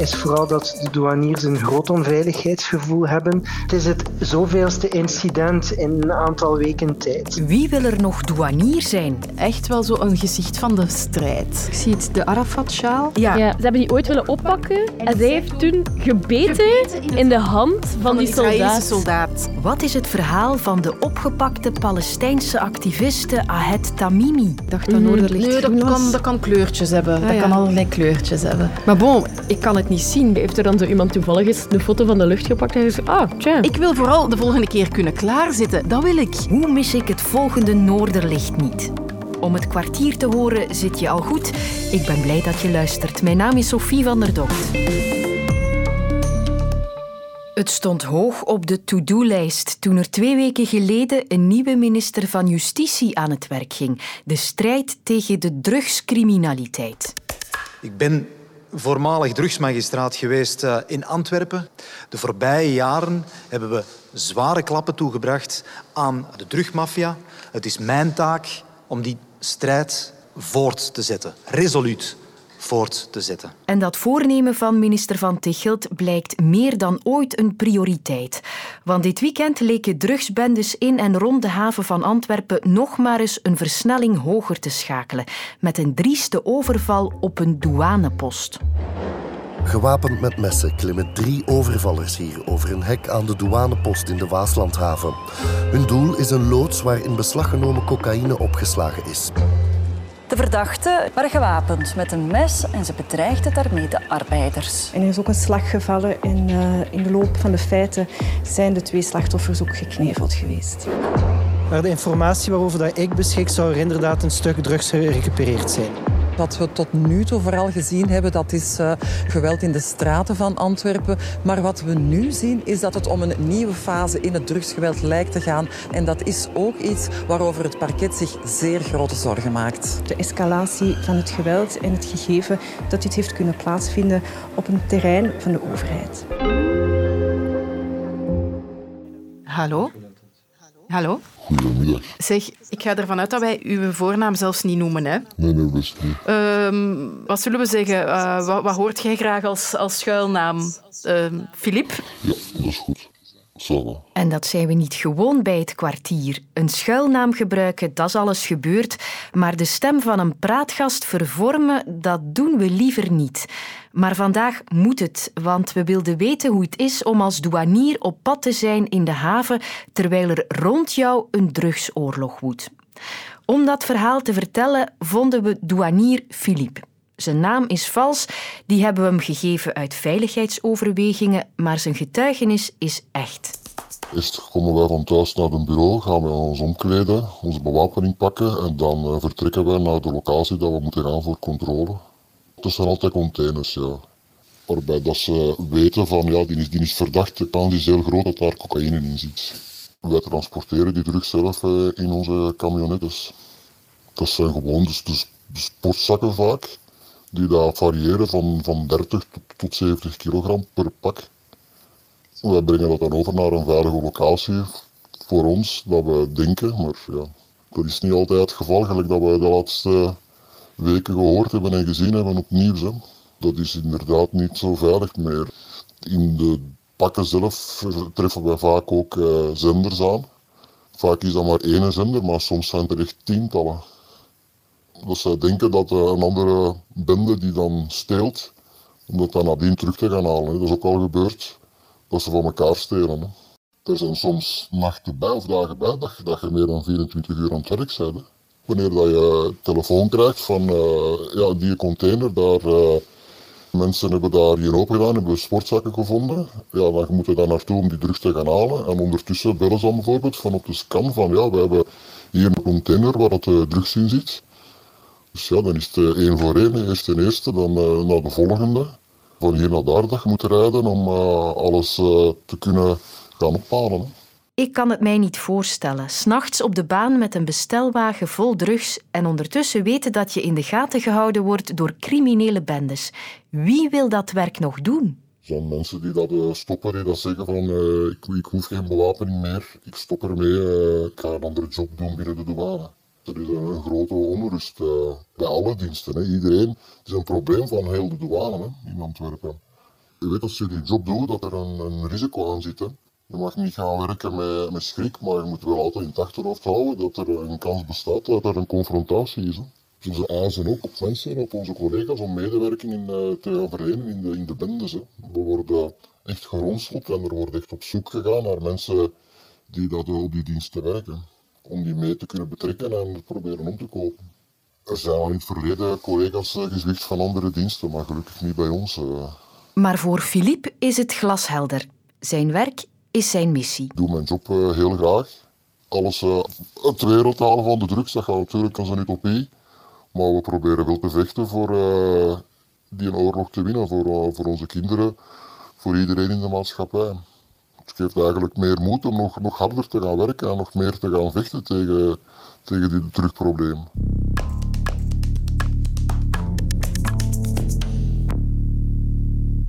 is vooral dat de douaniers een groot onveiligheidsgevoel hebben. Het is het zoveelste incident in een aantal weken tijd. Wie wil er nog douanier zijn? Echt wel zo een gezicht van de strijd. Ik zie het, de Arafat-sjaal. Ja. Ja, ze hebben die ooit willen oppakken en zij heeft toen gebeten in de hand van die soldaat. soldaat. Wat is het verhaal van de opgepakte Palestijnse activiste Ahed Tamimi? Ik dacht dat Noorderlicht Nee, dat kan, dat kan kleurtjes hebben. dat ja. kan allerlei kleurtjes hebben. Maar bon, ik kan het niet zien. Heeft er dan zo iemand toevallig eens een foto van de lucht gepakt en gezegd, ah, tja. Ik wil vooral de volgende keer kunnen klaarzitten. Dat wil ik. Hoe mis ik het volgende Noorderlicht niet? Om het kwartier te horen zit je al goed. Ik ben blij dat je luistert. Mijn naam is Sophie van der Dokt. Het stond hoog op de to-do-lijst toen er twee weken geleden een nieuwe minister van Justitie aan het werk ging. De strijd tegen de drugscriminaliteit. Ik ben voormalig drugsmagistraat geweest eh, in Antwerpen. De voorbije jaren hebben we zware klappen toegebracht aan de drugmafia. Het is mijn taak om die strijd voort te zetten, resoluut voort te zetten. En dat voornemen van minister Van Tichelt blijkt meer dan ooit een prioriteit. Want dit weekend leken drugsbendes in en rond de haven van Antwerpen nog maar eens een versnelling hoger te schakelen. Met een drieste overval op een douanepost. Gewapend met messen klimmen drie overvallers hier over een hek aan de douanepost in de Waaslandhaven. Hun doel is een loods waar in beslag genomen cocaïne opgeslagen is. De verdachten waren gewapend met een mes en ze bedreigden daarmee de arbeiders. En er is ook een slag gevallen en eh, in de loop van de feiten zijn de twee slachtoffers ook gekneveld geweest. Maar de informatie waarover dat ik beschik zou er inderdaad een stuk drugs gerecupereerd zijn. Wat we tot nu toe vooral gezien hebben, dat is eh, geweld in de straten van Antwerpen. Maar wat we nu zien, is dat het om een nieuwe fase in het drugsgeweld lijkt te gaan. En dat is ook iets waarover het parket zich zeer grote zorgen maakt. De escalatie van het geweld en het gegeven dat dit heeft kunnen plaatsvinden op een terrein van de overheid. Hallo? Hallo? Goedemiddag. Zeg, ik ga ervan uit dat wij uw voornaam zelfs niet noemen. Hè? Nee, nee, best niet. Ehm, wat zullen we zeggen? Eh, wat, wat hoort jij graag als, als schuilnaam? Filip? Ja, dat is goed. En dat zijn we niet gewoon bij het kwartier. Een schuilnaam gebruiken, dat is alles gebeurd. Maar de stem van een praatgast vervormen, dat doen we liever niet. Maar vandaag moet het, want we wilden weten hoe het is om als douanier op pad te zijn in de haven terwijl er rond jou een drugsoorlog woedt. Om dat verhaal te vertellen vonden we douanier Philippe. Zijn naam is vals, die hebben we hem gegeven uit veiligheidsoverwegingen, maar zijn getuigenis is echt. Eerst komen wij van thuis naar een bureau, gaan we ons omkleden, onze bewapening pakken en dan uh, vertrekken wij naar de locatie dat we moeten gaan voor controle. Het zijn altijd containers, ja. Waarbij dat ze weten van, ja, die is, die is verdacht, de kans is heel groot dat daar cocaïne in zit. Wij transporteren die drugs zelf uh, in onze camionettes. Dat zijn gewoon dus, dus, dus sportzakken vaak die daar variëren van, van 30 tot 70 kilogram per pak. Wij brengen dat dan over naar een veilige locatie voor ons, dat we denken, maar ja, dat is niet altijd het geval, gelijk dat we de laatste weken gehoord hebben en gezien hebben op nieuws. Dat is inderdaad niet zo veilig meer. In de pakken zelf treffen wij vaak ook uh, zenders aan. Vaak is dat maar één zender, maar soms zijn er echt tientallen dat zij denken dat een andere bende die dan steelt, om dat dan nadien terug te gaan halen. Dat is ook al gebeurd, dat ze van elkaar stelen. Hè. Er zijn soms nachten bij of dagen bij dat je, dat je meer dan 24 uur aan het werk bent. Wanneer dat je telefoon krijgt van uh, ja, die container, daar, mensen hebben daar hier open gedaan, hebben sportzakken gevonden. Ja, dan moet je daar naartoe om die drugs te gaan halen. En ondertussen bellen ze dan bijvoorbeeld van op de scan van ja, we hebben hier een container waar dat de drugs in zit. Dus ja, dan is het één voor één, eerst en eerste, dan uh, naar de volgende. Van hier naar daar dat je moet rijden om uh, alles te kunnen gaan ophalen. Hè. Ik kan het mij niet voorstellen. S'nachts op de baan met een bestelwagen vol drugs en ondertussen weten dat je in de gaten gehouden wordt door criminele bendes. Wie wil dat werk nog doen? Zijn mensen die dat stoppen, die dat zeggen van ik, ik, hoef geen bewapening meer, ik stop ermee, ik ga een andere job doen binnen de douane. Er is een grote onrust uh, bij alle diensten. Hè. Iedereen, het is een probleem van heel de douane hè, in Antwerpen. Je weet als je die job doet dat er een, een risico aan zit. Je mag niet gaan werken met, schrik, maar je moet wel altijd in het achterhoofd houden dat er een kans bestaat dat er een confrontatie is. Dus ze eisen ook op mensen, op onze collega's, om medewerking in, uh, te gaan in de, in. Hè. We worden echt geronseld en er wordt echt op zoek gegaan naar mensen die dat op die diensten werken. Om die mee te kunnen betrekken en proberen om te kopen. Er zijn al in het verleden collega's uh, gezwicht van andere diensten, maar gelukkig niet bij ons. Uh. Maar voor Philippe is het glashelder. Zijn werk is zijn missie. Ik doe mijn job uh, heel graag. Alles het wereld halen van de drugs, dat gaat natuurlijk als een utopie. Maar we proberen wel te vechten voor uh, die oorlog te winnen, voor, voor onze kinderen, voor iedereen in de maatschappij. Het geeft eigenlijk meer moed om nog, nog harder te gaan werken en nog meer te gaan vechten tegen, tegen dit drugprobleem.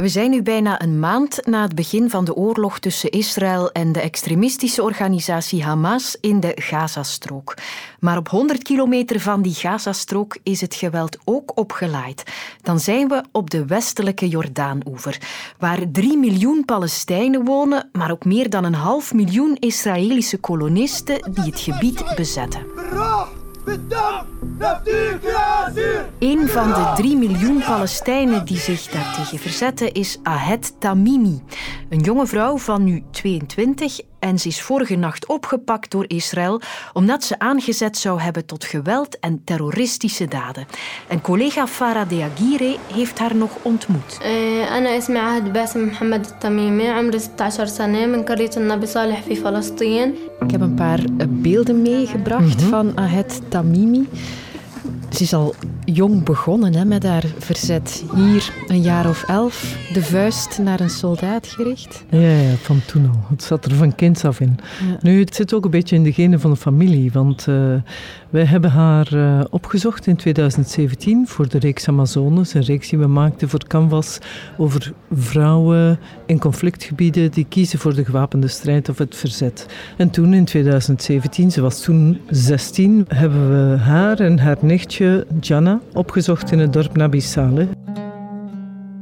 We zijn nu bijna een maand na het begin van de oorlog tussen Israël en de extremistische organisatie Hamas in de Gazastrook. Maar op 100 kilometer van die Gazastrook is het geweld ook opgeleid. Dan zijn we op de westelijke Jordaanoever, waar 3 miljoen Palestijnen wonen, maar ook meer dan een half miljoen Israëlische kolonisten die het gebied bezetten. Een van de drie miljoen Palestijnen die zich daartegen verzetten is Ahed Tamimi. Een jonge vrouw van nu 22 en ze is vorige nacht opgepakt door Israël omdat ze aangezet zou hebben tot geweld en terroristische daden. En collega Farah Deagire heeft haar nog ontmoet. أنا اسمي عهد باسم محمد التميمي عمري 16 سنة من قرية النبي صالح في فلسطين. Ik heb een paar beelden meegebracht van Ahed Tamimi. Ze is al jong begonnen hè, met haar verzet. Hier een jaar of elf, de vuist naar een soldaat gericht. Ja, ja van toen al. Het zat er van kind af in. Ja. Nu, het zit ook een beetje in de genen van de familie. Want uh, wij hebben haar uh, opgezocht in 2017 voor de reeks Amazones. Een reeks die we maakten voor Canvas over vrouwen in conflictgebieden die kiezen voor de gewapende strijd of het verzet. En toen in 2017, ze was toen 16, hebben we haar en haar nichtje Jana opgezocht in het dorp Nabi Saleh.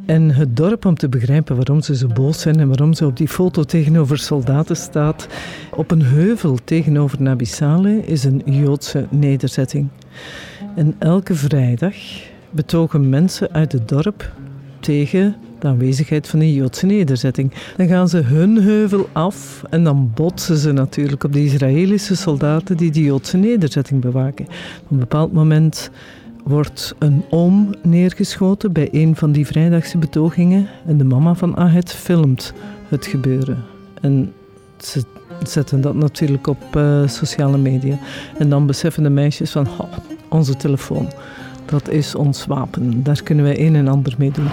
En het dorp, om te begrijpen waarom ze zo boos zijn en waarom ze op die foto tegenover soldaten staat, op een heuvel tegenover Nabi Saleh is een Joodse nederzetting. En elke vrijdag betogen mensen uit het dorp tegen de aanwezigheid van die Joodse nederzetting. Dan gaan ze hun heuvel af en dan botsen ze natuurlijk op de Israëlische soldaten die die Joodse nederzetting bewaken. Op een bepaald moment wordt een oom neergeschoten bij een van die vrijdagse betogingen en de mama van Ahed filmt het gebeuren. En ze zetten dat natuurlijk op uh, sociale media. En dan beseffen de meisjes van, oh, onze telefoon, dat is ons wapen. Daar kunnen wij een en ander mee doen.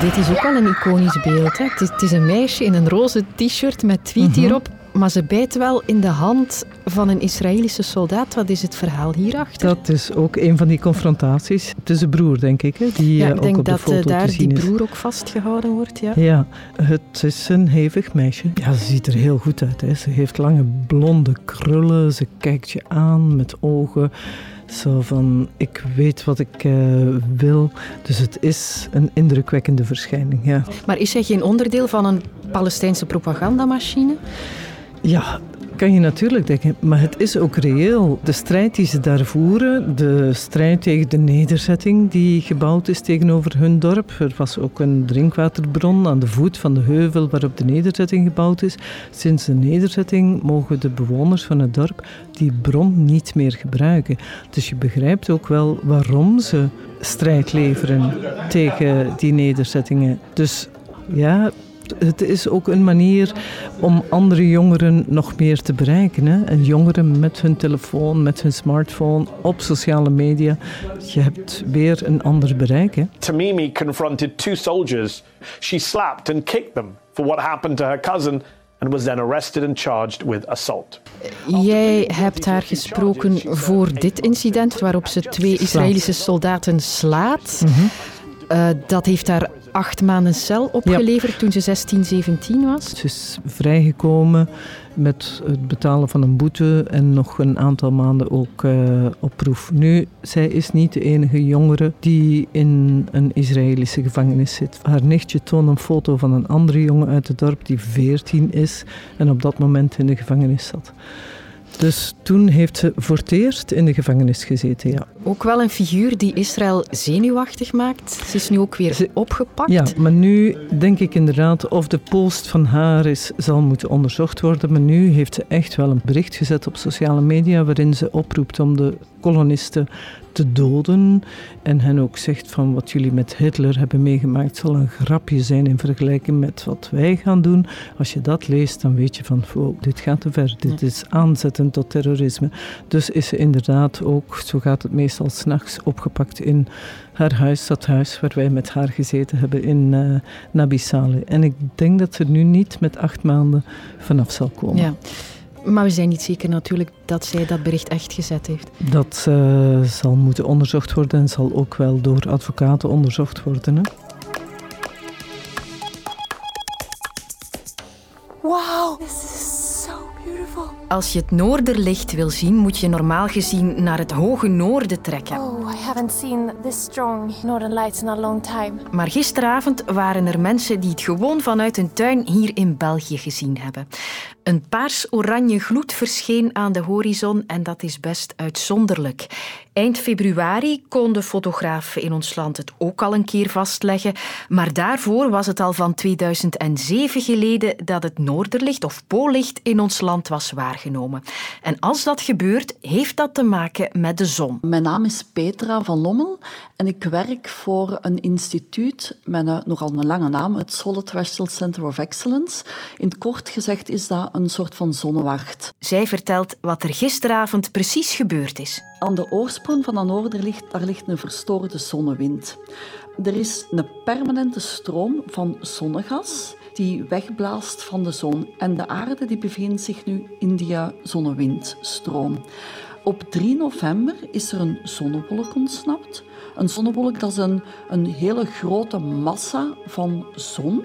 Dit is ook wel een iconisch beeld. Hè? Het, is, het is een meisje in een roze t-shirt met tweet mm -hmm. hierop. Maar ze bijt wel in de hand van een Israëlische soldaat. Wat is het verhaal hierachter? Dat is ook een van die confrontaties. Het is een broer, denk ik, hè, die ja, ik ook denk op de dat foto daar te zien die is. broer ook vastgehouden wordt. Ja. Ja, het is een hevig meisje. Ja, ze ziet er heel goed uit. Hè. Ze heeft lange blonde krullen. Ze kijkt je aan met ogen. Zo van, ik weet wat ik uh, wil. Dus het is een indrukwekkende verschijning, ja. Maar is zij geen onderdeel van een Palestijnse propagandamachine? Ja, kan je natuurlijk denken, maar het is ook reëel. De strijd die ze daar voeren, de strijd tegen de nederzetting die gebouwd is tegenover hun dorp. Er was ook een drinkwaterbron aan de voet van de heuvel waarop de nederzetting gebouwd is. Sinds de nederzetting mogen de bewoners van het dorp die bron niet meer gebruiken. Dus je begrijpt ook wel waarom ze strijd leveren tegen die nederzettingen. Dus ja, het is ook een manier om andere jongeren nog meer te bereiken. Hè? En jongeren met hun telefoon, met hun smartphone, op sociale media. Je hebt weer een ander bereik. Hè? Tamimi confronted two soldiers. She slapped and kicked them for what happened to her cousin and was then arrested and charged with assault. Jij hebt haar gesproken voor dit incident waarop ze twee Israëlische soldaten slaat. Mhm. Uh, dat heeft haar acht maanden cel opgeleverd toen ze 16, 17 was. Ze is vrijgekomen met het betalen van een boete en nog een aantal maanden ook uh, op proef. Nu, zij is niet de enige jongere die in een Israëlische gevangenis zit. Haar nichtje toont een foto van een andere jongen uit het dorp die 14 is en op dat moment in de gevangenis zat. Dus toen heeft ze voor het eerst in de gevangenis gezeten, ja. Ook wel een figuur die Israël zenuwachtig maakt. Ze is nu ook weer opgepakt. Ja, maar nu denk ik inderdaad of de post van haar is, zal moeten onderzocht worden. Maar nu heeft ze echt wel een bericht gezet op sociale media waarin ze oproept om de kolonisten te doden. En hen ook zegt van wat jullie met Hitler hebben meegemaakt zal een grapje zijn in vergelijking met wat wij gaan doen. Als je dat leest, dan weet je van wow, dit gaat te ver. Dit is aanzetten tot terrorisme. Dus is ze inderdaad ook, zo gaat het meestal s'nachts, opgepakt in haar huis, dat huis waar wij met haar gezeten hebben in uh, Nabi Saleh. En ik denk dat ze nu niet met acht maanden vanaf zal komen. Ja. Maar we zijn niet zeker natuurlijk dat zij dat bericht echt gezet heeft. Dat uh, zal moeten onderzocht worden en zal ook wel door advocaten onderzocht worden. Hè? Wow, this is so beautiful. Als je het noorderlicht wil zien, moet je normaal gezien naar het hoge noorden trekken. Oh, I haven't seen this strong northern lights in a long time. Maar gisteravond waren er mensen die het gewoon vanuit hun tuin hier in België gezien hebben. Een paars-oranje gloed verscheen aan de horizon en dat is best uitzonderlijk. Eind februari konden fotografen in ons land het ook al een keer vastleggen, maar daarvoor was het al van 2007 geleden dat het noorderlicht of poollicht in ons land was waargenomen. En als dat gebeurt, heeft dat te maken met de zon. Mijn naam is Petra van Lommel en ik werk voor een instituut met een, nogal een lange naam, het Solid Terrestrial Center of Excellence. In het kort gezegd is dat een soort van zonnewacht. Zij vertelt wat er gisteravond precies gebeurd is. Aan de oorsprong van dat noorderlicht daar ligt een verstoorde zonnewind. Er is een permanente stroom van zonnegas die wegblaast van de zon. En de aarde die bevindt zich nu in die zonnewindstroom. Op 3 november is er een zonnewolk ontsnapt. Een zonnewolk dat is een, een hele grote massa van zon.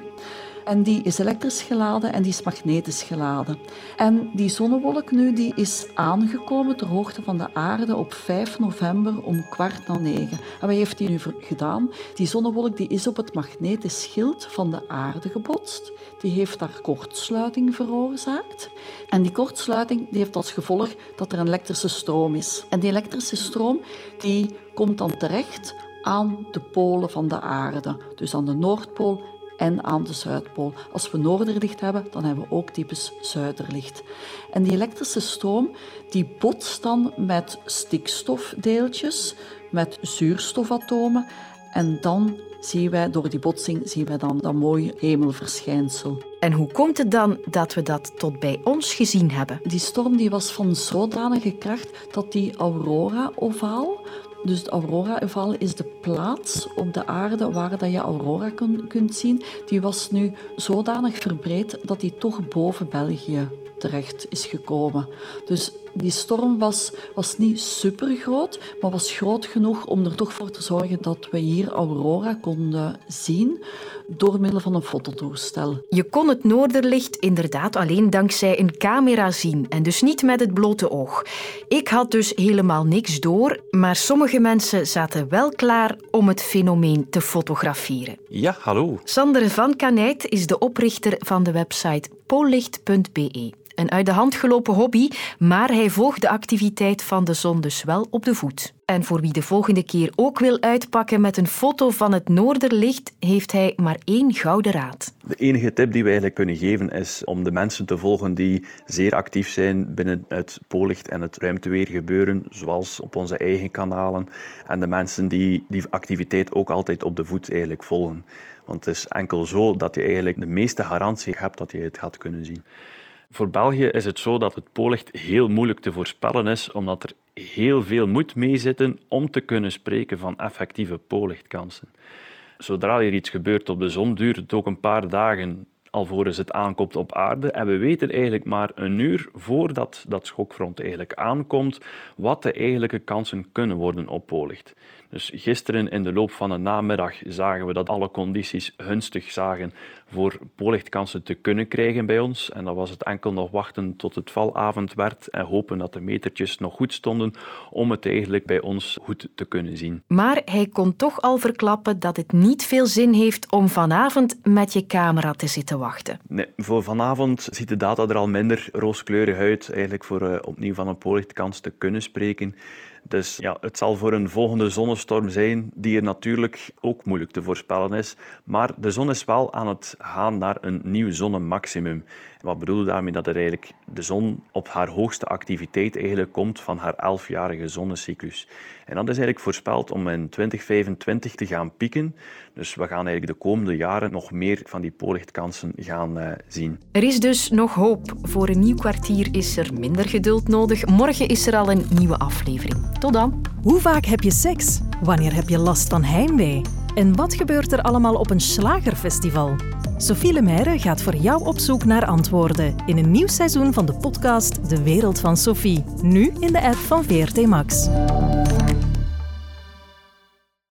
En die is elektrisch geladen en die is magnetisch geladen. En die zonnewolk nu die is aangekomen ter hoogte van de aarde op 5 november om kwart na negen. En wat heeft die nu gedaan? Die zonnewolk die is op het magnetisch schild van de aarde gebotst. Die heeft daar kortsluiting veroorzaakt. En die kortsluiting die heeft als gevolg dat er een elektrische stroom is. En die elektrische stroom die komt dan terecht aan de polen van de aarde. Dus aan de Noordpool en aan de Zuidpool. Als we noorderlicht hebben, dan hebben we ook typisch zuiderlicht. En die elektrische stroom die botst dan met stikstofdeeltjes, met zuurstofatomen en dan zien wij door die botsing zien wij dan dat mooie hemelverschijnsel. En hoe komt het dan dat we dat tot bij ons gezien hebben? Die storm die was van zodanige kracht dat die aurora-ovaal, dus de aurora-ovaal is de plaats op de aarde waar dat je aurora kun, kunt zien. Die was nu zodanig verbreed dat die toch boven België terecht is gekomen. Dus die storm was, was niet super groot, maar was groot genoeg om er toch voor te zorgen dat we hier aurora konden zien door middel van een fototoestel. Je kon het noorderlicht inderdaad alleen dankzij een camera zien en dus niet met het blote oog. Ik had dus helemaal niks door, maar sommige mensen zaten wel klaar om het fenomeen te fotograferen. Ja, hallo. Sander van Kanijt is de oprichter van de website pollicht.be. Een uit de hand gelopen hobby, maar hij volgt de activiteit van de zon dus wel op de voet. En voor wie de volgende keer ook wil uitpakken met een foto van het noorderlicht, heeft hij maar één gouden raad. De enige tip die we eigenlijk kunnen geven is om de mensen te volgen die zeer actief zijn binnen het poollicht en het ruimteweer gebeuren, zoals op onze eigen kanalen. En de mensen die die activiteit ook altijd op de voet eigenlijk volgen. Want het is enkel zo dat je eigenlijk de meeste garantie hebt dat je het gaat kunnen zien. Voor België is het zo dat het poollicht heel moeilijk te voorspellen is, omdat er heel veel moet meezitten om te kunnen spreken van effectieve poollichtkansen. Zodra er iets gebeurt op de zon, duurt het ook een paar dagen alvorens het aankomt op aarde. En we weten eigenlijk maar een uur voordat dat schokfront eigenlijk aankomt, wat de eigenlijke kansen kunnen worden op poollicht. Dus gisteren in de loop van de namiddag zagen we dat alle condities gunstig zagen voor polichtkansen te kunnen krijgen bij ons. En dan was het enkel nog wachten tot het valavond werd en hopen dat de metertjes nog goed stonden om het eigenlijk bij ons goed te kunnen zien. Maar hij kon toch al verklappen dat het niet veel zin heeft om vanavond met je camera te zitten wachten. Nee, voor vanavond ziet de data er al minder rooskleurig uit, eigenlijk voor uh, opnieuw van een polichtkans te kunnen spreken. Dus ja, het zal voor een volgende zonnestorm zijn, die er natuurlijk ook moeilijk te voorspellen is. Maar de zon is wel aan het gaan naar een nieuw zonnemaximum. Wat bedoel ik daarmee? Dat er eigenlijk de zon op haar hoogste activiteit eigenlijk komt van haar elfjarige zonnecyclus. En dat is eigenlijk voorspeld om in 2025 te gaan pieken. Dus we gaan eigenlijk de komende jaren nog meer van die polichtkansen gaan uh, zien. Er is dus nog hoop. Voor een nieuw kwartier is er minder geduld nodig. Morgen is er al een nieuwe aflevering. Tot dan. Hoe vaak heb je seks? Wanneer heb je last van heimwee? En wat gebeurt er allemaal op een slagerfestival? Sophie Lemaire gaat voor jou op zoek naar antwoorden in een nieuw seizoen van de podcast De Wereld van Sophie. Nu in de app van VRT Max.